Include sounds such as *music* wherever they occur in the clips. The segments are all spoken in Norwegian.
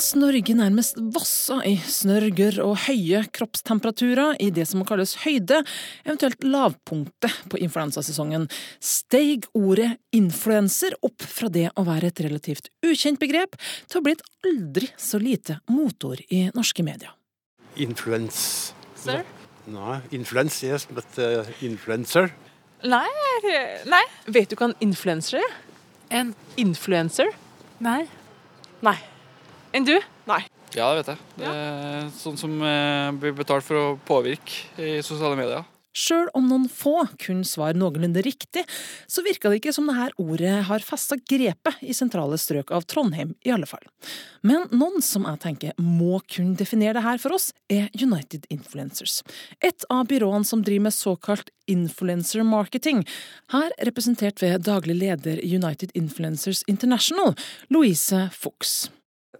Mens Norge nærmest vassa i snørger og høye kroppstemperaturer i det som må kalles høyde, eventuelt lavpunktet på influensasesongen, steig ordet influenser opp fra det å være et relativt ukjent begrep til å bli et aldri så lite motor i norske medier. Influence. Sir? Nei, influence, yes, but uh, influencer. Nei, nei. Vet du hva en influenser er? En Influencer? Nei. Nei. Enn du? Nei. Ja, det vet jeg. Det er sånn som eh, blir betalt for å påvirke i sosiale medier. Sjøl om noen få kun svar noenlunde riktig, så virka det ikke som dette ordet har festa grepet i sentrale strøk av Trondheim, i alle fall. Men noen som jeg tenker må kunne definere det her for oss, er United Influencers. Et av byråene som driver med såkalt influencer marketing, her representert ved daglig leder United Influencers International, Louise Fuchs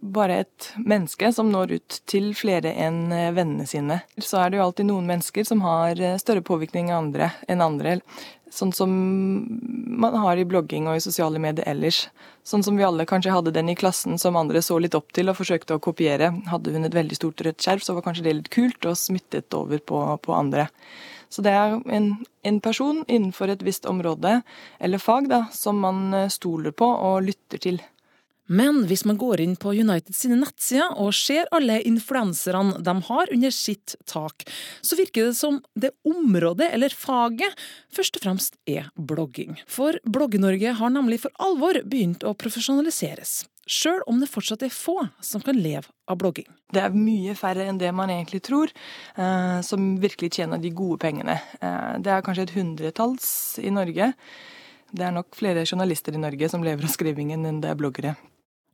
bare et menneske som når ut til flere enn eh, vennene sine. Så er det jo alltid noen mennesker som har eh, større påvirkning enn andre. Sånn som man har i blogging og i sosiale medier ellers. Sånn som vi alle kanskje hadde den i klassen som andre så litt opp til og forsøkte å kopiere. Hadde hun et veldig stort rødt skjerf, så var kanskje det litt kult og smittet over på, på andre. Så det er en, en, person innenfor et visst område eller fag da, som man eh, stoler på og lytter til. Men hvis man går inn på United sine nettsider og ser alle influenserne de har under sitt tak, så virker det som det området eller faget først og fremst er blogging. For Blogge-Norge har nemlig for alvor begynt å profesjonaliseres. Sjøl om det fortsatt er få som kan leve av blogging. Det er mye færre enn det man egentlig tror, eh, som virkelig tjener de gode pengene. Eh, det er kanskje et hundretalls i Norge. Det er nok flere journalister i Norge som lever av skrivingen enn det er bloggere.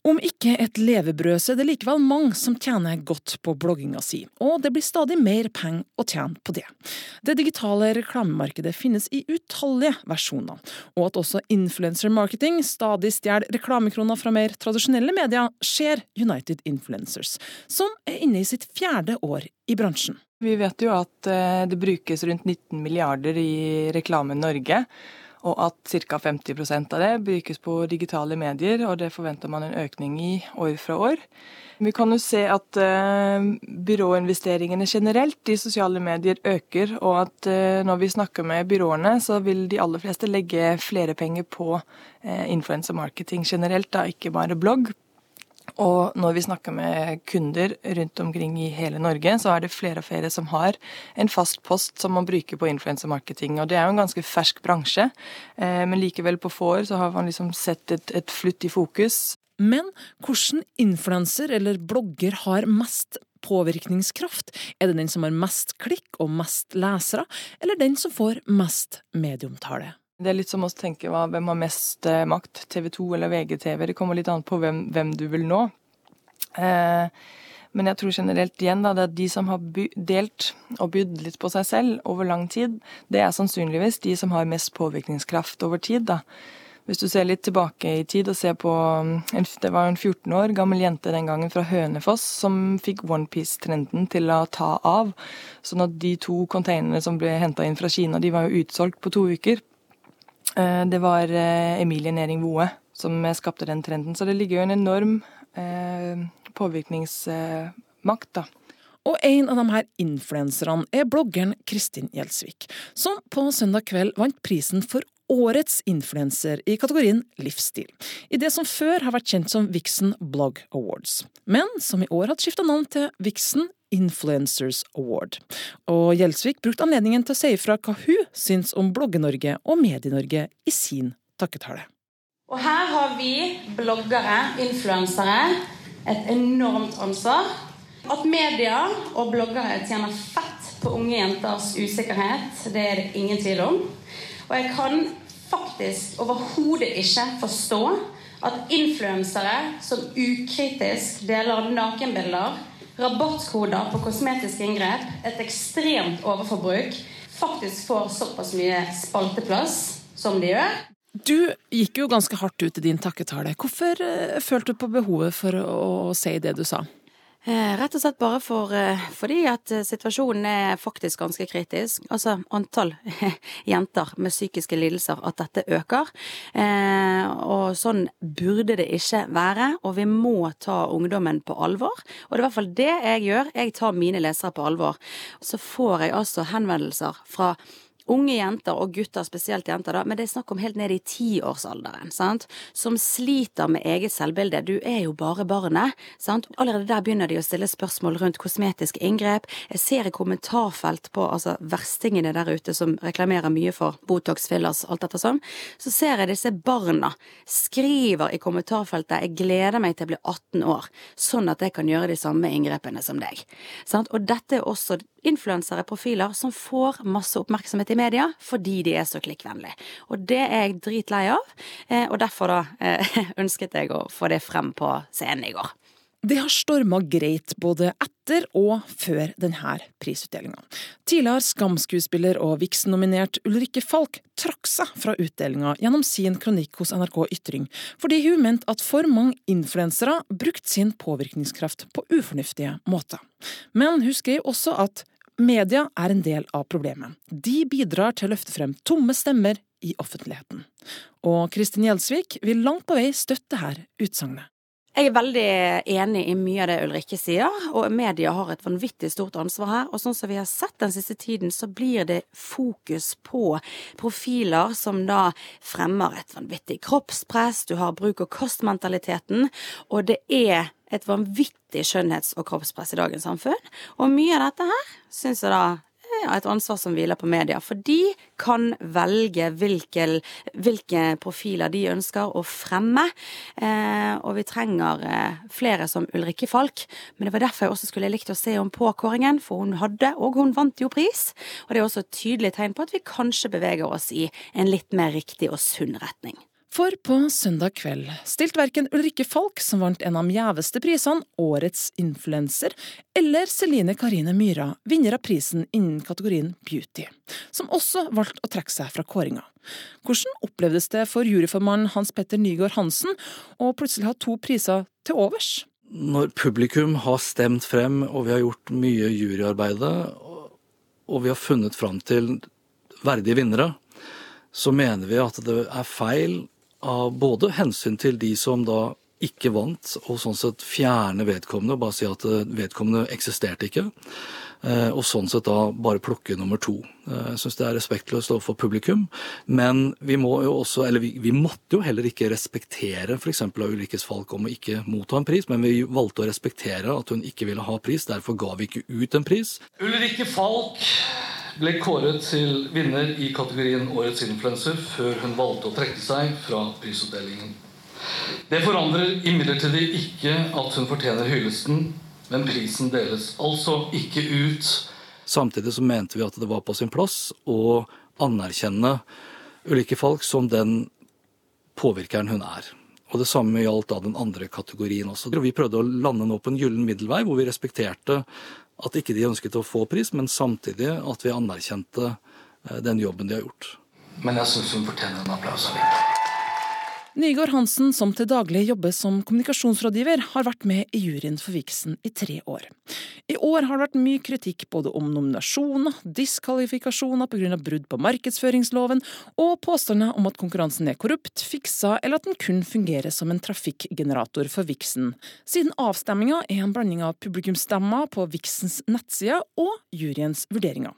Om ikke et levebrød, så er det likevel mange som tjener godt på blogginga si, og det blir stadig mer penger å tjene på det. Det digitale reklamemarkedet finnes i utallige versjoner, og at også influencer marketing stadig stjeler reklamekroner fra mer tradisjonelle medier, ser United Influencers, som er inne i sitt fjerde år i bransjen. Vi vet jo at eh, det brukes rundt 19 milliarder i reklame Norge og at ca. 50% av det brukes på digitale medier, og det forventer man en økning i år fra år. Vi kan jo se at uh, byråinvesteringene generelt i sosiale medier øker, og at uh, når vi snakker med byråene, så vil de aller fleste legge flere penger på influencer marketing generelt, da ikke bare blogg. Og når vi snakker med kunder rundt omkring i hele Norge, så er det flere og flere som har en fast post som man bruker på influensemarketing. Og det er jo en ganske fersk bransje, eh, men likevel på få år så har man liksom sett et, et flutt i fokus. Men hvordan influenser eller blogger har mest påvirkningskraft? Er det den som har mest klikk og mest lesere, eller den som får mest medieomtale? Det er litt som å tenke hva, hvem har mest eh, makt, TV 2 eller VGTV. Det kommer litt an på hvem, hvem du vil nå. Eh, men jeg tror generelt igjen da, det er de som har delt og bydd litt på seg selv over lang tid, det er sannsynligvis de som har mest påvirkningskraft over tid. da. Hvis du ser litt tilbake i tid og ser på en, Det var en 14 år gammel jente den gangen fra Hønefoss som fikk onepiece-trenden til å ta av. Sånn at de to containerne som ble henta inn fra Kina, de var jo utsolgt på to uker. Eh, det var eh, Emilie Nering Voe som skapte den trenden. Så det ligger jo en enorm eh, påvirkningsmakt, da. Og en av de her influenserne er bloggeren Kristin Gjelsvik, som på søndag kveld vant prisen for årets influenser i kategorien livsstil, i det som før har vært kjent som Vixen Blog Awards, men som i år hadde skifta navn til Vixen Influencers Award. Og Gjelsvik brukte anledningen til å si ifra hva hun syns om Blogge-Norge og Medie-Norge i sin takketale. Og her har vi bloggere, influensere, et enormt ansvar. At media og bloggere tjener fett på unge jenters usikkerhet, det er det ingen tvil om. Og jeg kan faktisk overhodet ikke forstå at influensere som ukritisk deler nakenbilder rabattkoder på kosmetiske inngrep, et ekstremt overforbruk, faktisk får såpass mye spalteplass som de gjør. Du gikk jo ganske hardt ut i din takketale. Hvorfor uh, følte du på behovet for å si det du sa? Eh, rett og slett bare for, eh, fordi at eh, situasjonen er faktisk ganske kritisk. Altså antall *laughs* jenter med psykiske lidelser, at dette øker. Og sånn burde det ikke være, og vi må ta ungdommen på alvor. Og det er i hvert fall det jeg gjør. Jeg tar mine lesere på alvor. Så får jeg altså henvendelser fra unge jenter, og gutter, spesielt jenter, da, men det er snakk om helt ned i tiårsalderen, sant, som sliter med eget selvbilde. Du er jo bare barnet, sant. Allerede der begynner de å stille spørsmål rundt kosmetiske inngrep. Jeg ser i kommentarfelt på altså verstingene der ute som reklamerer mye for Botox, fillers, alt dette sånn, så ser jeg disse barna skriver i kommentarfeltet 'Jeg gleder meg til jeg blir 18 år', sånn at jeg kan gjøre de samme inngrepene som deg. Sant? Og dette er også influensere, profiler, som får masse oppmerksomhet i media fordi de er så klikkvennlige. Og det er jeg dritlei av, eh, og derfor da eh, *laughs* ønsket jeg å få det frem på scenen i går. Det har storma greit både etter og før denne prisutdelinga. Tidligere Skam-skuespiller og Vixen-nominert Ulrikke Falk trakk seg fra utdelinga gjennom sin kronikk hos NRK Ytring, fordi hun mente at for mange influensere brukte sin påvirkningskraft på ufornuftige måter. Men hun skrev også at Media er en del av problemet. De bidrar til å løfte frem tomme stemmer i offentligheten. Og Kristin Gjelsvik vil langt på vei støtte her utsagnet. Jeg er veldig enig i mye av det Ulrikke sier, og media har et vanvittig stort ansvar her. Og sånn som vi har sett den siste tiden, så blir det fokus på profiler som da fremmer et vanvittig kroppspress, du har bruk- og kostmentaliteten, og det er et vanvittig skjønnhets- og kroppspress i dagens samfunn. Og mye av dette her syns jeg da er et ansvar som hviler på media. For de kan velge hvilke, hvilke profiler de ønsker å fremme. Eh, og vi trenger eh, flere som Ulrikke Falk. Men det var derfor jeg også skulle likt å se henne på kåringen, for hun hadde, og hun vant jo pris. Og det er også et tydelig tegn på at vi kanskje beveger oss i en litt mer riktig og sunn retning. For på søndag kveld stilte verken Ulrikke Falk, som vant en av de gjeveste prisene, Årets influenser, eller Celine Karine Myhra, vinner av prisen innen kategorien Beauty, som også valgte å trekke seg fra kåringa. Hvordan opplevdes det for juryformann Hans Petter Nygaard Hansen å plutselig ha to priser til overs? Når publikum har stemt frem, og vi har gjort mye juryarbeide, og vi har funnet fram til verdige vinnere, så mener vi at det er feil av både hensyn til de som da ikke vant, og sånn sett fjerne vedkommende og bare si at eh, vedkommende eksisterte ikke. Eh, og sånn sett da bare plukke nummer to. Eh, jeg syns det er respektløst overfor publikum. Men vi må jo også, eller vi, vi måtte jo heller ikke respektere f.eks. av Ulrikkes Falk om å ikke motta en pris, men vi valgte å respektere at hun ikke ville ha pris. Derfor ga vi ikke ut en pris. Ulrikke Falk ble kåret til vinner i kategorien Årets influenser før hun valgte å trekke seg fra prisutdelingen. Det forandrer imidlertid ikke at hun fortjener hyllesten, men prisen deles altså ikke ut. Samtidig så mente vi at det var på sin plass å anerkjenne ulike folk som den påvirkeren hun er. Og Det samme gjaldt da den andre kategorien også. Vi prøvde å lande nå på en gyllen middelvei, hvor vi respekterte at ikke de ønsket å få pris, men samtidig at vi anerkjente eh, den jobben de har gjort. Men jeg syns hun fortjener en applaus allikevel. Nygaard Hansen, som til daglig jobber som kommunikasjonsrådgiver, har vært med i juryen for Vixen i tre år. I år har det vært mye kritikk både om nominasjoner, diskvalifikasjoner pga. brudd på markedsføringsloven, og påstander om at konkurransen er korrupt, fiksa eller at den kun fungerer som en trafikkgenerator for Vixen, siden avstemminga er en blanding av publikumsstemmer på Vixens nettside og juryens vurderinger.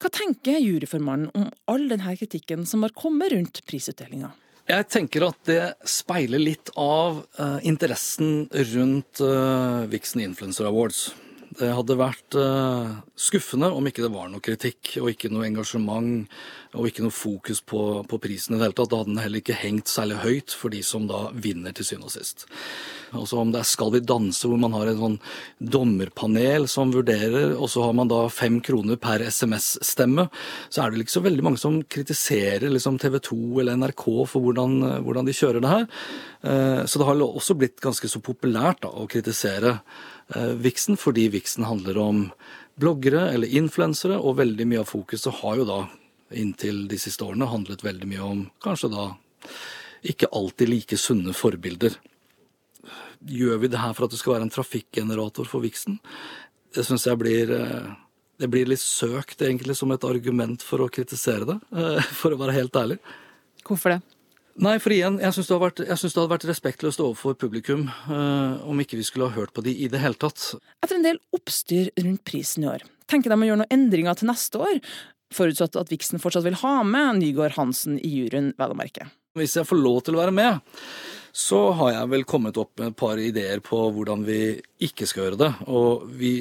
Hva tenker juryformannen om all denne kritikken som har kommet rundt prisutdelinga? Jeg tenker at det speiler litt av uh, interessen rundt uh, Vixen Influencer Awards. Det hadde vært uh, skuffende om ikke det var noe kritikk og ikke noe engasjement og ikke noe fokus på, på prisen i det hele tatt. Da hadde den heller ikke hengt særlig høyt for de som da vinner til syvende og sist. Også om det er Skal vi danse, hvor man har en sånn dommerpanel som vurderer, og så har man da fem kroner per SMS-stemme, så er det ikke så veldig mange som kritiserer liksom TV 2 eller NRK for hvordan, hvordan de kjører det her. Eh, så det har også blitt ganske så populært da, å kritisere eh, Vixen, fordi Vixen handler om bloggere eller influensere, og veldig mye av fokuset har jo da inntil de siste årene handlet veldig mye om kanskje da ikke alltid like sunne forbilder. gjør vi det her for at det skal være en trafikkgenerator for Vixen? Det syns jeg blir eh, det blir litt søkt egentlig som et argument for å kritisere det, eh, *laughs* for å være helt ærlig. Hvorfor det? Nei, for igjen, jeg syns det, det hadde vært respektløst overfor publikum eh, om ikke vi skulle ha hørt på de i det hele tatt. Etter en del oppstyr rundt prisen i år, tenker de å gjøre noen endringer til neste år, forutsatt at Vixen fortsatt vil ha med Nygaard Hansen i juryen, vel å merke. Hvis jeg får lov til å være med, så har jeg vel kommet opp med et par ideer på hvordan vi ikke skal gjøre det. Og vi,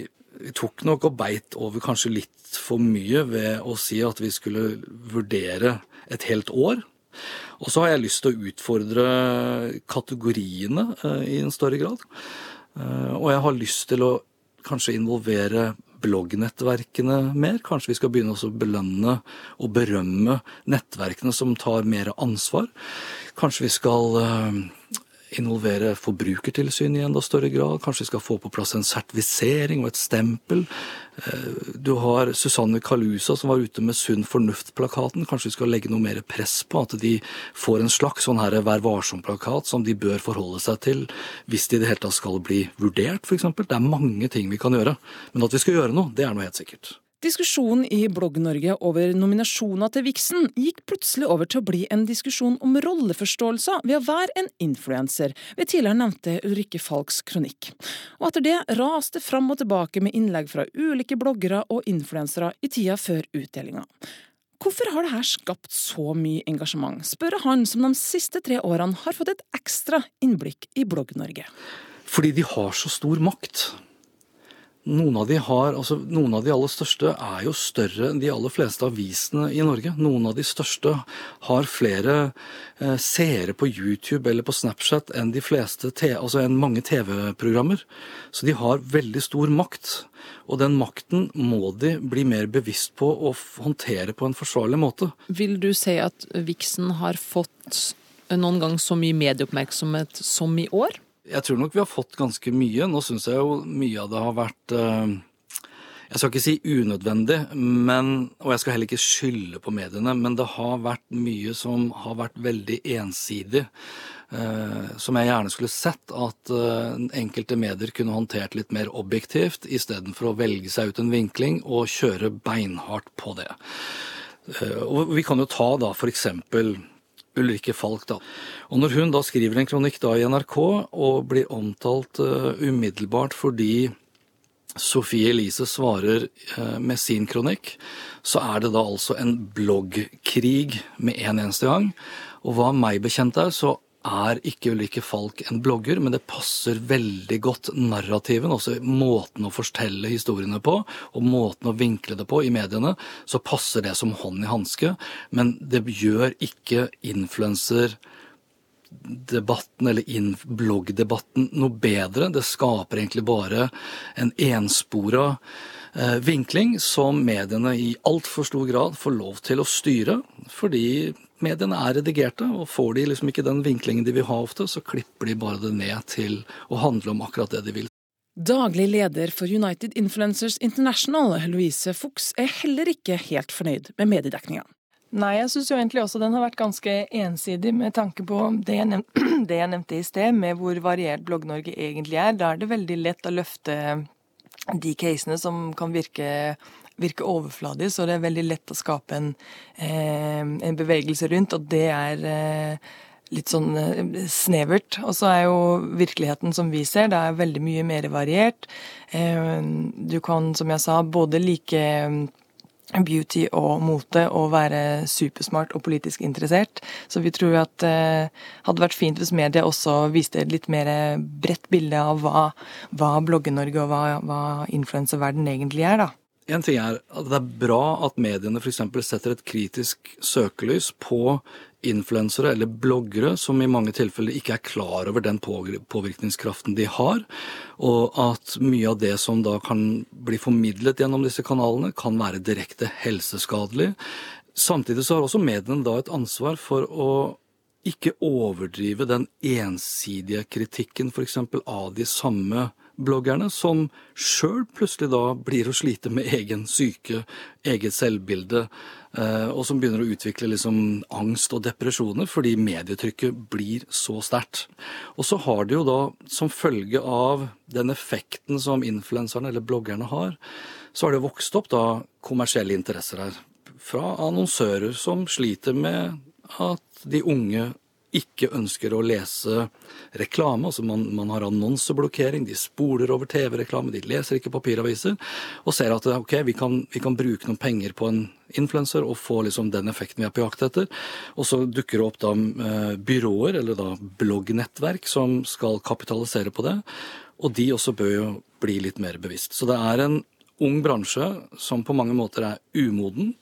tok nok og beit over kanskje litt for mye ved å si at vi skulle vurdere et helt år. Og så har jeg lyst til å utfordre kategoriene eh, i en større grad. Eh, og jeg har lyst til å kanskje involvere bloggnettverkene mer. Kanskje vi skal begynne å belønne og berømme nettverkene som tar mer ansvar. Kanskje vi skal eh, involvere Forbrukertilsynet i enda større grad. Kanskje vi skal få på plass en sertifisering og et stempel. Eh, Du har Susanne Kalusa som var ute med Sunn fornuft-plakaten. Kanskje vi skal legge noe mer press på at de får en slags sånn her Vær varsom-plakat som de bør forholde seg til hvis de i det hele tatt skal bli vurdert, f.eks. Det er mange ting vi kan gjøre. Men at vi skal gjøre noe, det er noe helt sikkert. Diskusjonen i Blogg-Norge over nominasjoner til Vixen gikk plutselig over til å bli en diskusjon om rolleforståelser ved å være en influenser, ved tidligere nevnte Ulrikke Falks kronikk. Og etter det raste fram og tilbake med innlegg fra ulike bloggere og influensere i tida før utdelinga. Hvorfor har dette skapt så mye engasjement, spør han som de siste tre årene har fått et ekstra innblikk i Blogg-Norge. Fordi de har så stor makt. Noen av, de har, altså, noen av de aller største er jo større enn de aller fleste avisene i Norge. Noen av de største har flere eh, seere på YouTube eller på Snapchat enn fleste te, altså enn mange TV-programmer. Så de har veldig stor makt. Og den makten må de bli mer bevisst på og håndtere på en forsvarlig måte. Vil du si at Vixen har fått noen gang så mye medieoppmerksomhet som i år? Jeg tror nok vi har fått ganske mye. Nå syns jeg jo mye av det har vært eh, Jeg skal ikke si unødvendig, men, og jeg skal heller ikke skylde på mediene, men det har vært mye som har vært veldig ensidig. eh, som jeg gjerne skulle sett at eh, enkelte medier kunne håndtert litt mer objektivt, istedenfor å velge seg ut en vinkling og kjøre beinhardt på det. Og vi kan jo ta da for eksempel Ulrikke Falk, da. Og når hun da skriver en kronikk da i NRK og blir omtalt uh, umiddelbart fordi Sofie Elise svarer uh, med sin kronikk, så er det da altså en bloggkrig med en eneste gang. Og hva meg bekjent er, så er ikke Ulrikke Falk en blogger, men det passer veldig godt narrativen, altså måten å fortelle historiene på, og måten å vinkle det på i mediene, så passer det som hånd i hanske. Men det gjør ikke influenser debatten, eller bloggdebatten, noe bedre. Det skaper egentlig bare en enspora eh, vinkling som mediene i altfor stor grad får lov til å styre, fordi mediene er redigerte, og får de liksom ikke den vinklingen de vil ha ofte, så klipper de bare det ned til å handle om akkurat det de vil. Daglig leder for United Influencers International, Louise Fuchs, er heller ikke helt fornøyd med mediedekninga. Nei, jeg syns jo egentlig også den har vært ganske ensidig med tanke på det jeg, nevnte, *clears throat* det jeg nevnte i sted, med hvor variert Blogg-Norge egentlig er. Da er det veldig lett å løfte de casene som kan virke, virke overfladisk, og det er veldig lett å skape en, eh, en bevegelse rundt, og det er eh, litt sånn eh, snevert. Og så er jo virkeligheten som vi ser, det er veldig mye mer variert. Du kan, som jeg sa, både like beauty og mote og være supersmart og politisk interessert. Så vi tror at det hadde vært fint hvis media også viste et litt mer bredt bilde av hva, hva Blogge-Norge og hva, hva influenserverden egentlig er, da. En ting er at det er bra at mediene f.eks. setter et kritisk søkelys på influensere eller bloggere som i mange tilfeller ikke er klar over den påvirkningskraften de har, og at mye av det som da kan bli formidlet gjennom disse kanalene, kan være direkte helseskadelig. Samtidig så har også mediene da et ansvar for å ikke overdrive den ensidige kritikken f.eks. av de samme bloggerne, som sjøl plutselig da blir å slite med egen syke, eget selvbilde, eh, og som begynner å utvikle liksom angst og depresjoner fordi medietrykket blir så sterkt. Og så har det jo da, som følge av den effekten som influenserne eller bloggerne har, så har det vokst opp da kommersielle interesser her. Fra annonsører som sliter med at de unge ikke ønsker å lese reklame. altså Man, man har annonseblokkering, de spoler over TV-reklame, de leser ikke papiraviser. Og ser at ok, vi kan, vi kan bruke noen penger på en influenser og få liksom den effekten vi er på jakt etter. Og så dukker det opp da eh, byråer, eller da bloggnettverk, som skal kapitalisere på det. Og de også bør jo bli litt mer bevisst. Så det er en ung bransje som på mange måter er umoden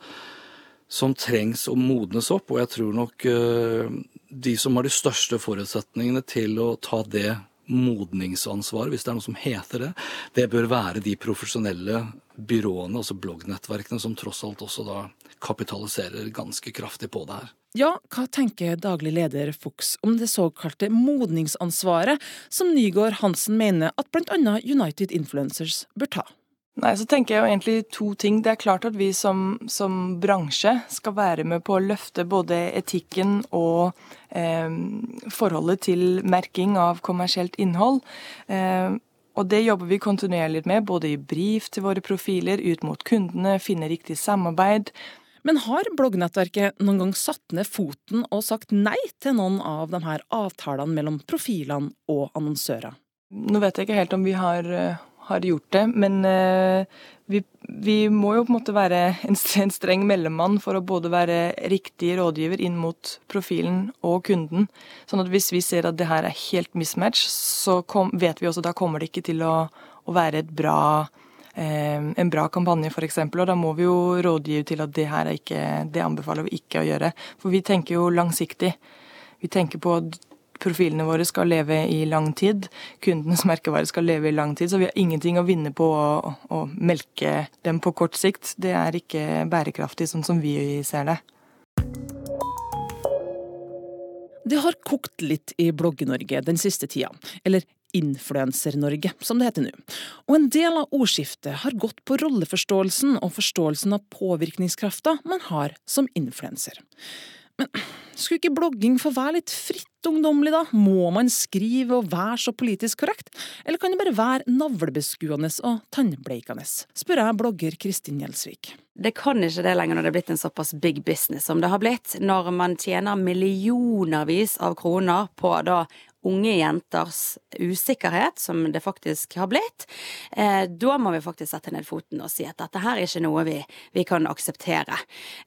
som trengs å modnes opp, og jeg tror nok uh, de som har de største forutsetningene til å ta det modningsansvaret, hvis det er noe som heter det, det bør være de profesjonelle byråene, altså bloggnettverkene, som tross alt også da kapitaliserer ganske kraftig på det her. Ja, hva tenker daglig leder Fuchs om det såkalte modningsansvaret som Nygaard Hansen mener at bl.a. United Influencers bør ta? Nei, så tenker jeg jo egentlig to ting. Det er klart at vi som, som bransje skal være med på å løfte både etikken og eh, forholdet til merking av kommersielt innhold. Eh, og det jobber vi kontinuerlig med, både i brief til våre profiler, ut mot kundene, finne riktig samarbeid. Men har bloggnettverket noen gang satt ned foten og sagt nei til noen av de her avtalene mellom profilene og annonsører? Nå vet jeg ikke helt om vi har eh, har gjort det. Men eh, vi, vi, må jo på en måte være en, *laughs* en, streng mellommann for å både være riktig rådgiver inn mot profilen og kunden. Sånn at hvis vi ser at det her er helt mismatch, så kom, vet vi også at da kommer det ikke til å, å være bra eh, en bra kampanje, f.eks. Og da må vi jo rådgive til at det her er ikke Det anbefaler vi ikke å gjøre. For vi tenker jo langsiktig. Vi tenker på profilene våre skal leve i lang tid. Kundenes merkevare skal leve i lang tid. Så vi har ingenting å vinne på å, å melke dem på kort sikt. Det er ikke bærekraftig sånn som vi ser det. Det har kokt litt i Blogge-Norge den siste tida. Eller Influenser-Norge, som det heter nå. Og en del av ordskiftet har gått på rolleforståelsen og forståelsen av påvirkningskrafta man har som influenser. Men skulle ikke blogging få være litt fritt ungdommelig, da? Må man skrive og være så politisk korrekt? Eller kan det bare være navlebeskuende og tannbleikende? Spør jeg blogger Kristin Gjelsvik. Det kan ikke det lenger når det er blitt en såpass big business som det har blitt. Når man tjener millionervis av kroner på da unge jenters usikkerhet, som det faktisk har blitt, eh, da må vi faktisk sette ned foten og si at dette her er ikke noe vi, vi kan akseptere.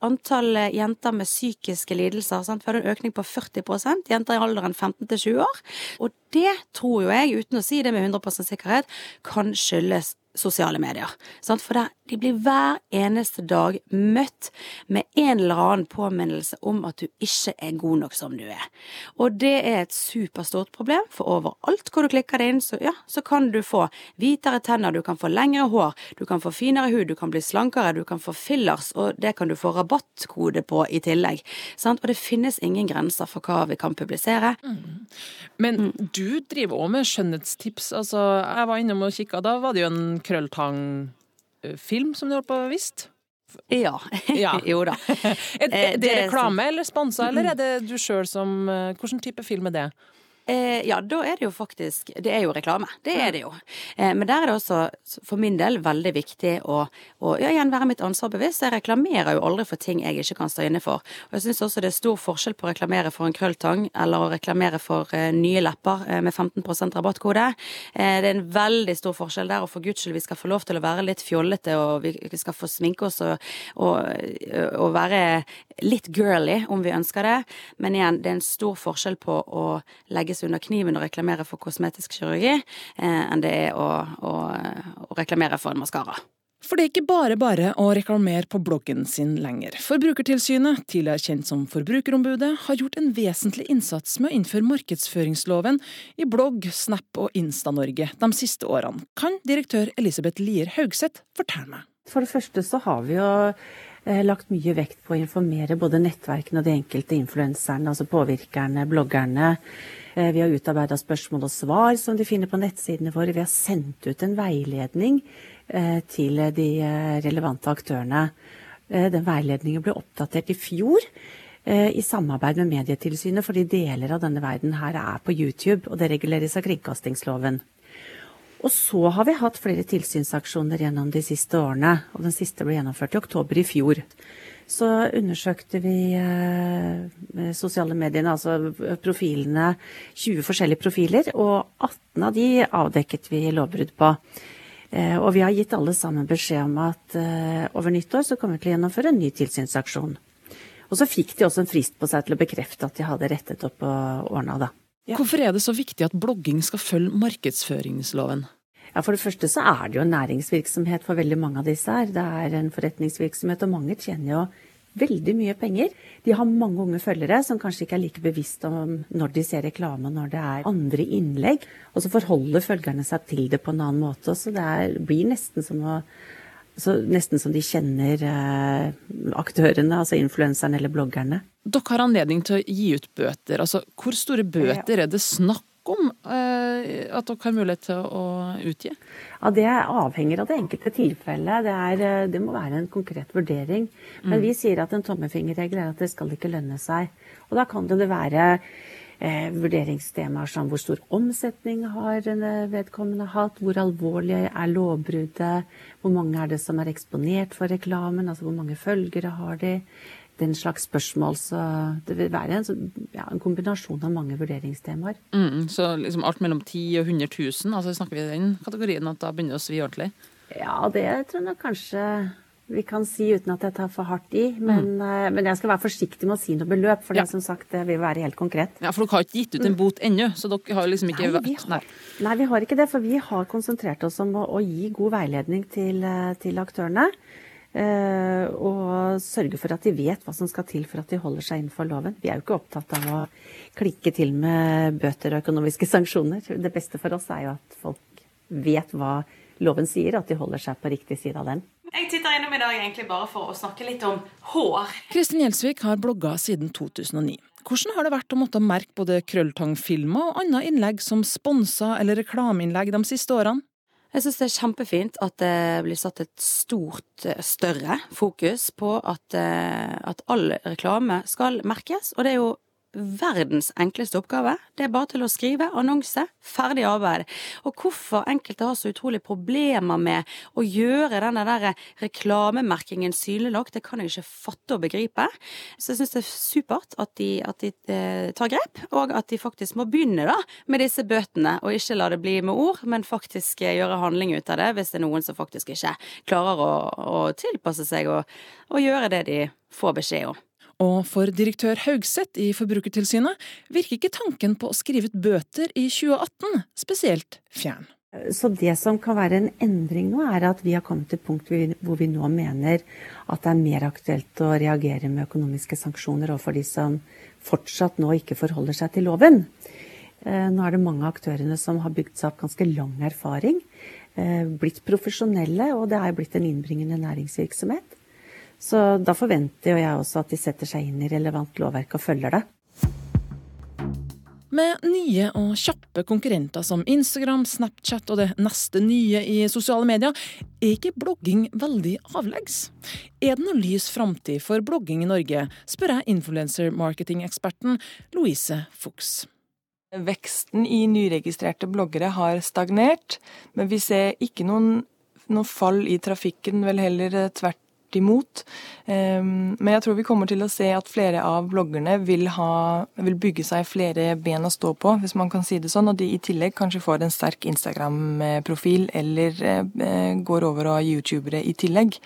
Antall eh, jenter med psykiske lidelser sant, får en økning på 40% jenter i alderen 15 til 20 år. Og det tror jo jeg, uten å si det med 100% sikkerhet, kan skyldes sosiale medier. Sant? For de blir hver eneste dag møtt med en eller annen påminnelse om at du ikke er god nok som du er. Og det er et superstort problem, for overalt hvor du klikker det inn, så, ja, så kan du få hvitere tenner, du kan få lengre hår, du kan få finere hud, du kan bli slankere, du kan få fillers, og det kan du få rabattkode på i tillegg. Sant? Og det finnes ingen grenser for hva vi kan publisere. Mm. Men mm. du driver òg med skjønnhetstips. Altså, jeg var innom og kikka, da var det jo en Krølltang-film som du holdt på visst? Ja. ja. *laughs* jo da. *laughs* er, det, er det reklame eller sponsa, eller er det du sjøl som eh, Hvilken type film er det? Eh, ja, da er det jo faktisk Det er jo reklame. Det er det jo. Eh, men der er det også, for min del, veldig viktig å, å ja, igjen være mitt ansvar bevisst. Jeg reklamerer jo aldri for ting jeg ikke kan stå inne for. Og jeg syns også det er stor forskjell på å reklamere for en krølltang eller å reklamere for eh, nye lepper eh, med 15 rabattkode. Eh, det er en veldig stor forskjell der, og for guds skyld, vi skal få lov til å være litt fjollete, og vi, vi skal få sminke oss og, og, og være litt girly om vi ønsker det. Men igjen, det er en stor forskjell på å legge legges under kniven og reklamere for kosmetisk kirurgi eh, enn det er å, å, å reklamere for en maskara. For det er ikke bare bare å reklamere på bloggen sin lenger. Forbrukertilsynet, tidligere kjent som Forbrukerombudet, har gjort en vesentlig innsats med å innføre markedsføringsloven i blogg, Snap og Insta-Norge de siste årene, kan direktør Elisabeth Lier Haugseth fortelle meg. For det første så har vi jo eh, lagt mye vekt på å informere både nettverkene og de enkelte influenserne, altså påvirkerne, bloggerne. Eh, vi har utarbeida spørsmål og svar som de finner på nettsidene våre. Vi har sendt ut en veiledning eh, til de relevante aktørene. Den veiledningen ble oppdatert i fjor i samarbeid med Medietilsynet, fordi deler av denne verden her er på YouTube, og det reguleres av kringkastingsloven. Og så har vi hatt flere tilsynsaksjoner gjennom de siste årene, og den siste ble gjennomført i oktober i fjor. Så undersøkte vi eh, sosiale mediene, altså profilene, 20 forskjellige profiler, og 18 av de avdekket vi lovbrudd på. Eh, og vi har gitt alle sammen beskjed om at eh, over nyttår så kommer vi til å gjennomføre en ny tilsynsaksjon. Og så fikk de også en frist på seg til å bekrefte at de hadde rettet opp og ordna det. Ja. Hvorfor er det så viktig at blogging skal følge markedsføringsloven? Ja, For det første så er det jo en næringsvirksomhet for veldig mange av disse her. Det er en forretningsvirksomhet, og mange tjener jo veldig mye penger. De har mange unge følgere som kanskje ikke er like bevisst om når de ser reklame når det er andre innlegg. Og så forholder følgerne seg til det på en annen måte. Så det er, blir nesten som å så nesten som de kjenner eh, aktørene, altså influenserne eller bloggerne. Dere har anledning til å gi ut bøter. Altså, hvor store bøter er det snakk om eh, at dere har mulighet til å utgi? Ja, Det avhenger av det enkelte tilfellet. Det, er, eh, det må være en konkret vurdering. Men mm. vi sier at en tommefingerregel er at det skal ikke lønne seg. Og da kan det være eh, vurderingstemaer som hvor stor omsetning har vedkommende hatt, hvor alvorlig er lovbruddet, hvor mange er det som er eksponert for reklamen, altså hvor mange følgere har de, den slags spørsmål. Så det vil være en, ja, en kombinasjon av mange vurderingstemaer. Mm, så liksom alt mellom 10 og 100 000, altså snakker vi i den kategorien at da begynner det å svi ordentlig? Ja, det tror jeg nok kanskje vi kan si uten at jeg tar for hardt i. Men, mm. men, jeg skal være forsiktig med å si noe beløp, for ja. det som sagt, det vil være helt konkret. Ja, For dere har ikke gitt ut en bot ennå, så dere har liksom ikke nei, vi har, nei. vi har ikke det. For vi har konsentrert oss om å, å gi god veiledning til, eh, til aktørene. Uh, og sørge for at de vet hva som skal til for at de holder seg innenfor loven. Vi er jo ikke opptatt av å klikke til med bøter og økonomiske *laughs* sanksjoner. Det beste for oss er jo at folk vet hva loven sier, at de holder seg på riktig side av den. Jeg titter innom i dag egentlig bare for å snakke litt om hår. Kristin Gjelsvik har blogga siden 2009. Hvordan har det vært å måtte merke både Krølltang-filmer og andre innlegg som sponsa eller reklameinnlegg de siste årene? Jeg syns det er kjempefint at det blir satt et stort, eh, større fokus på at, eh, at all reklame skal merkes. Og det er jo verdens enkleste oppgave. Det er bare til å skrive annonse. Ferdig arbeid. Og hvorfor enkelte har så utrolig problemer med å gjøre denne der reklamemerkingen synlig nok, det kan jeg ikke fatte og begripe. Så jeg syns det er supert at de, at de eh, tar grep, og at de faktisk må begynne da med disse bøtene, og ikke la det bli med ord, men faktisk eh, gjøre handling ut av det hvis det er noen som faktisk ikke klarer å, å tilpasse seg og, og gjøre det de får beskjed om. Og for direktør Haugseth i Forbrukertilsynet virker ikke tanken på å skrive ut bøter i 2018 spesielt fjern. Så det som kan være en endring nå, er at vi har kommet til punkt hvor vi nå mener at det er mer aktuelt å reagere med økonomiske sanksjoner overfor de som fortsatt nå ikke forholder seg til loven. Eh, nå er det mange av aktørene som har bygd seg opp ganske lang erfaring, eh, blitt profesjonelle, og det er blitt en innbringende næringsvirksomhet. Så da forventer jeg også at de setter seg inn i relevant lovverk og følger det. Med nye og kjappe konkurrenter som Instagram, Snapchat og det neste nye i sosiale medier, er ikke blogging veldig avleggs. Er det noen lys framtid for blogging i Norge, spør jeg influencer-marketing-eksperten Louise Fuchs. Veksten i nyregistrerte bloggere har stagnert, men vi ser ikke noen, noen fall i trafikken, vel heller tvert imot. Ehm, men jeg tror vi kommer til å se at flere av bloggerne vil, ha, vil bygge seg flere ben å stå på, hvis man kan si det sånn. Og de i tillegg kanskje får en sterk Instagram-profil, eller eh, går over og youtubere i tillegg.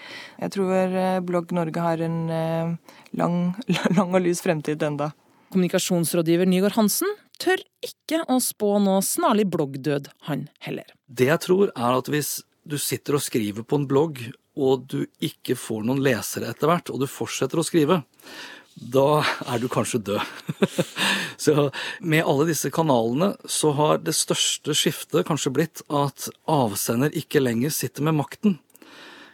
Jeg tror eh, Blogg Norge har en eh, lang, *laughs* lang og lys fremtid enda. Kommunikasjonsrådgiver Nygaard Hansen tør ikke å spå noe snarlig bloggdød, han heller. Det jeg tror er at hvis du sitter og skriver på en blogg og du ikke får noen lesere etter hvert, og du fortsetter å skrive, da er du kanskje død. *laughs* så med alle disse kanalene så har det største skiftet kanskje blitt at avsender ikke lenger sitter med makten.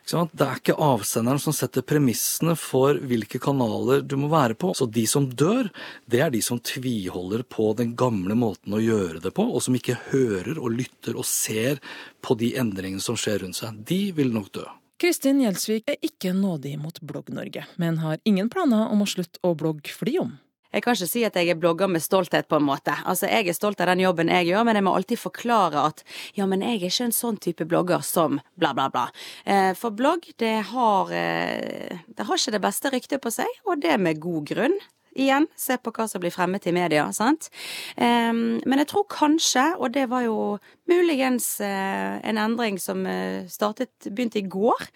Det er ikke avsenderen som setter premissene for hvilke kanaler du må være på. Så de som dør, det er de som tviholder på den gamle måten å gjøre det på, og som ikke hører og lytter og ser på de endringene som skjer rundt seg. De vil nok dø. Kristin Gjelsvik er ikke nådig mot Blogg-Norge, men har ingen planer om å slutte å blogge for de om. Jeg kan ikke si at jeg er blogger med stolthet, på en måte. Altså, Jeg er stolt av den jobben jeg gjør, men jeg må alltid forklare at ja, men jeg er ikke en sånn type blogger som bla, bla, bla. Eh, for blogg, det har, eh, det har ikke det beste ryktet på seg, og det med god grunn. Igjen, se på hva som blir fremmet i media, sant. Um, men jeg tror kanskje, og det var jo muligens uh, en endring som uh, startet, begynte i går,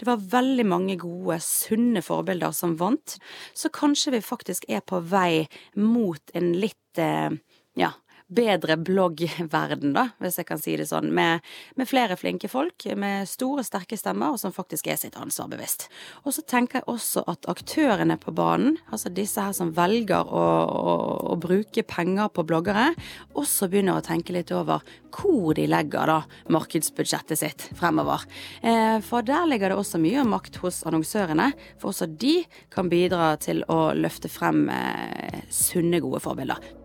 det var veldig mange gode, sunne forbilder som vant. Så kanskje vi faktisk er på vei mot en litt uh, ja, bedre bloggverden, da, hvis jeg kan si det sånn, med, med, flere flinke folk med store, sterke stemmer, og som faktisk er sitt ansvar bevisst. Og så tenker jeg også at aktørene på banen, altså disse her som velger å, å, å bruke penger på bloggere, også begynner å tenke litt over hvor de legger da markedsbudsjettet sitt fremover. Eh, for der ligger det også mye makt hos annonsørene, for også de kan bidra til å løfte frem eh, sunne, gode forbilder.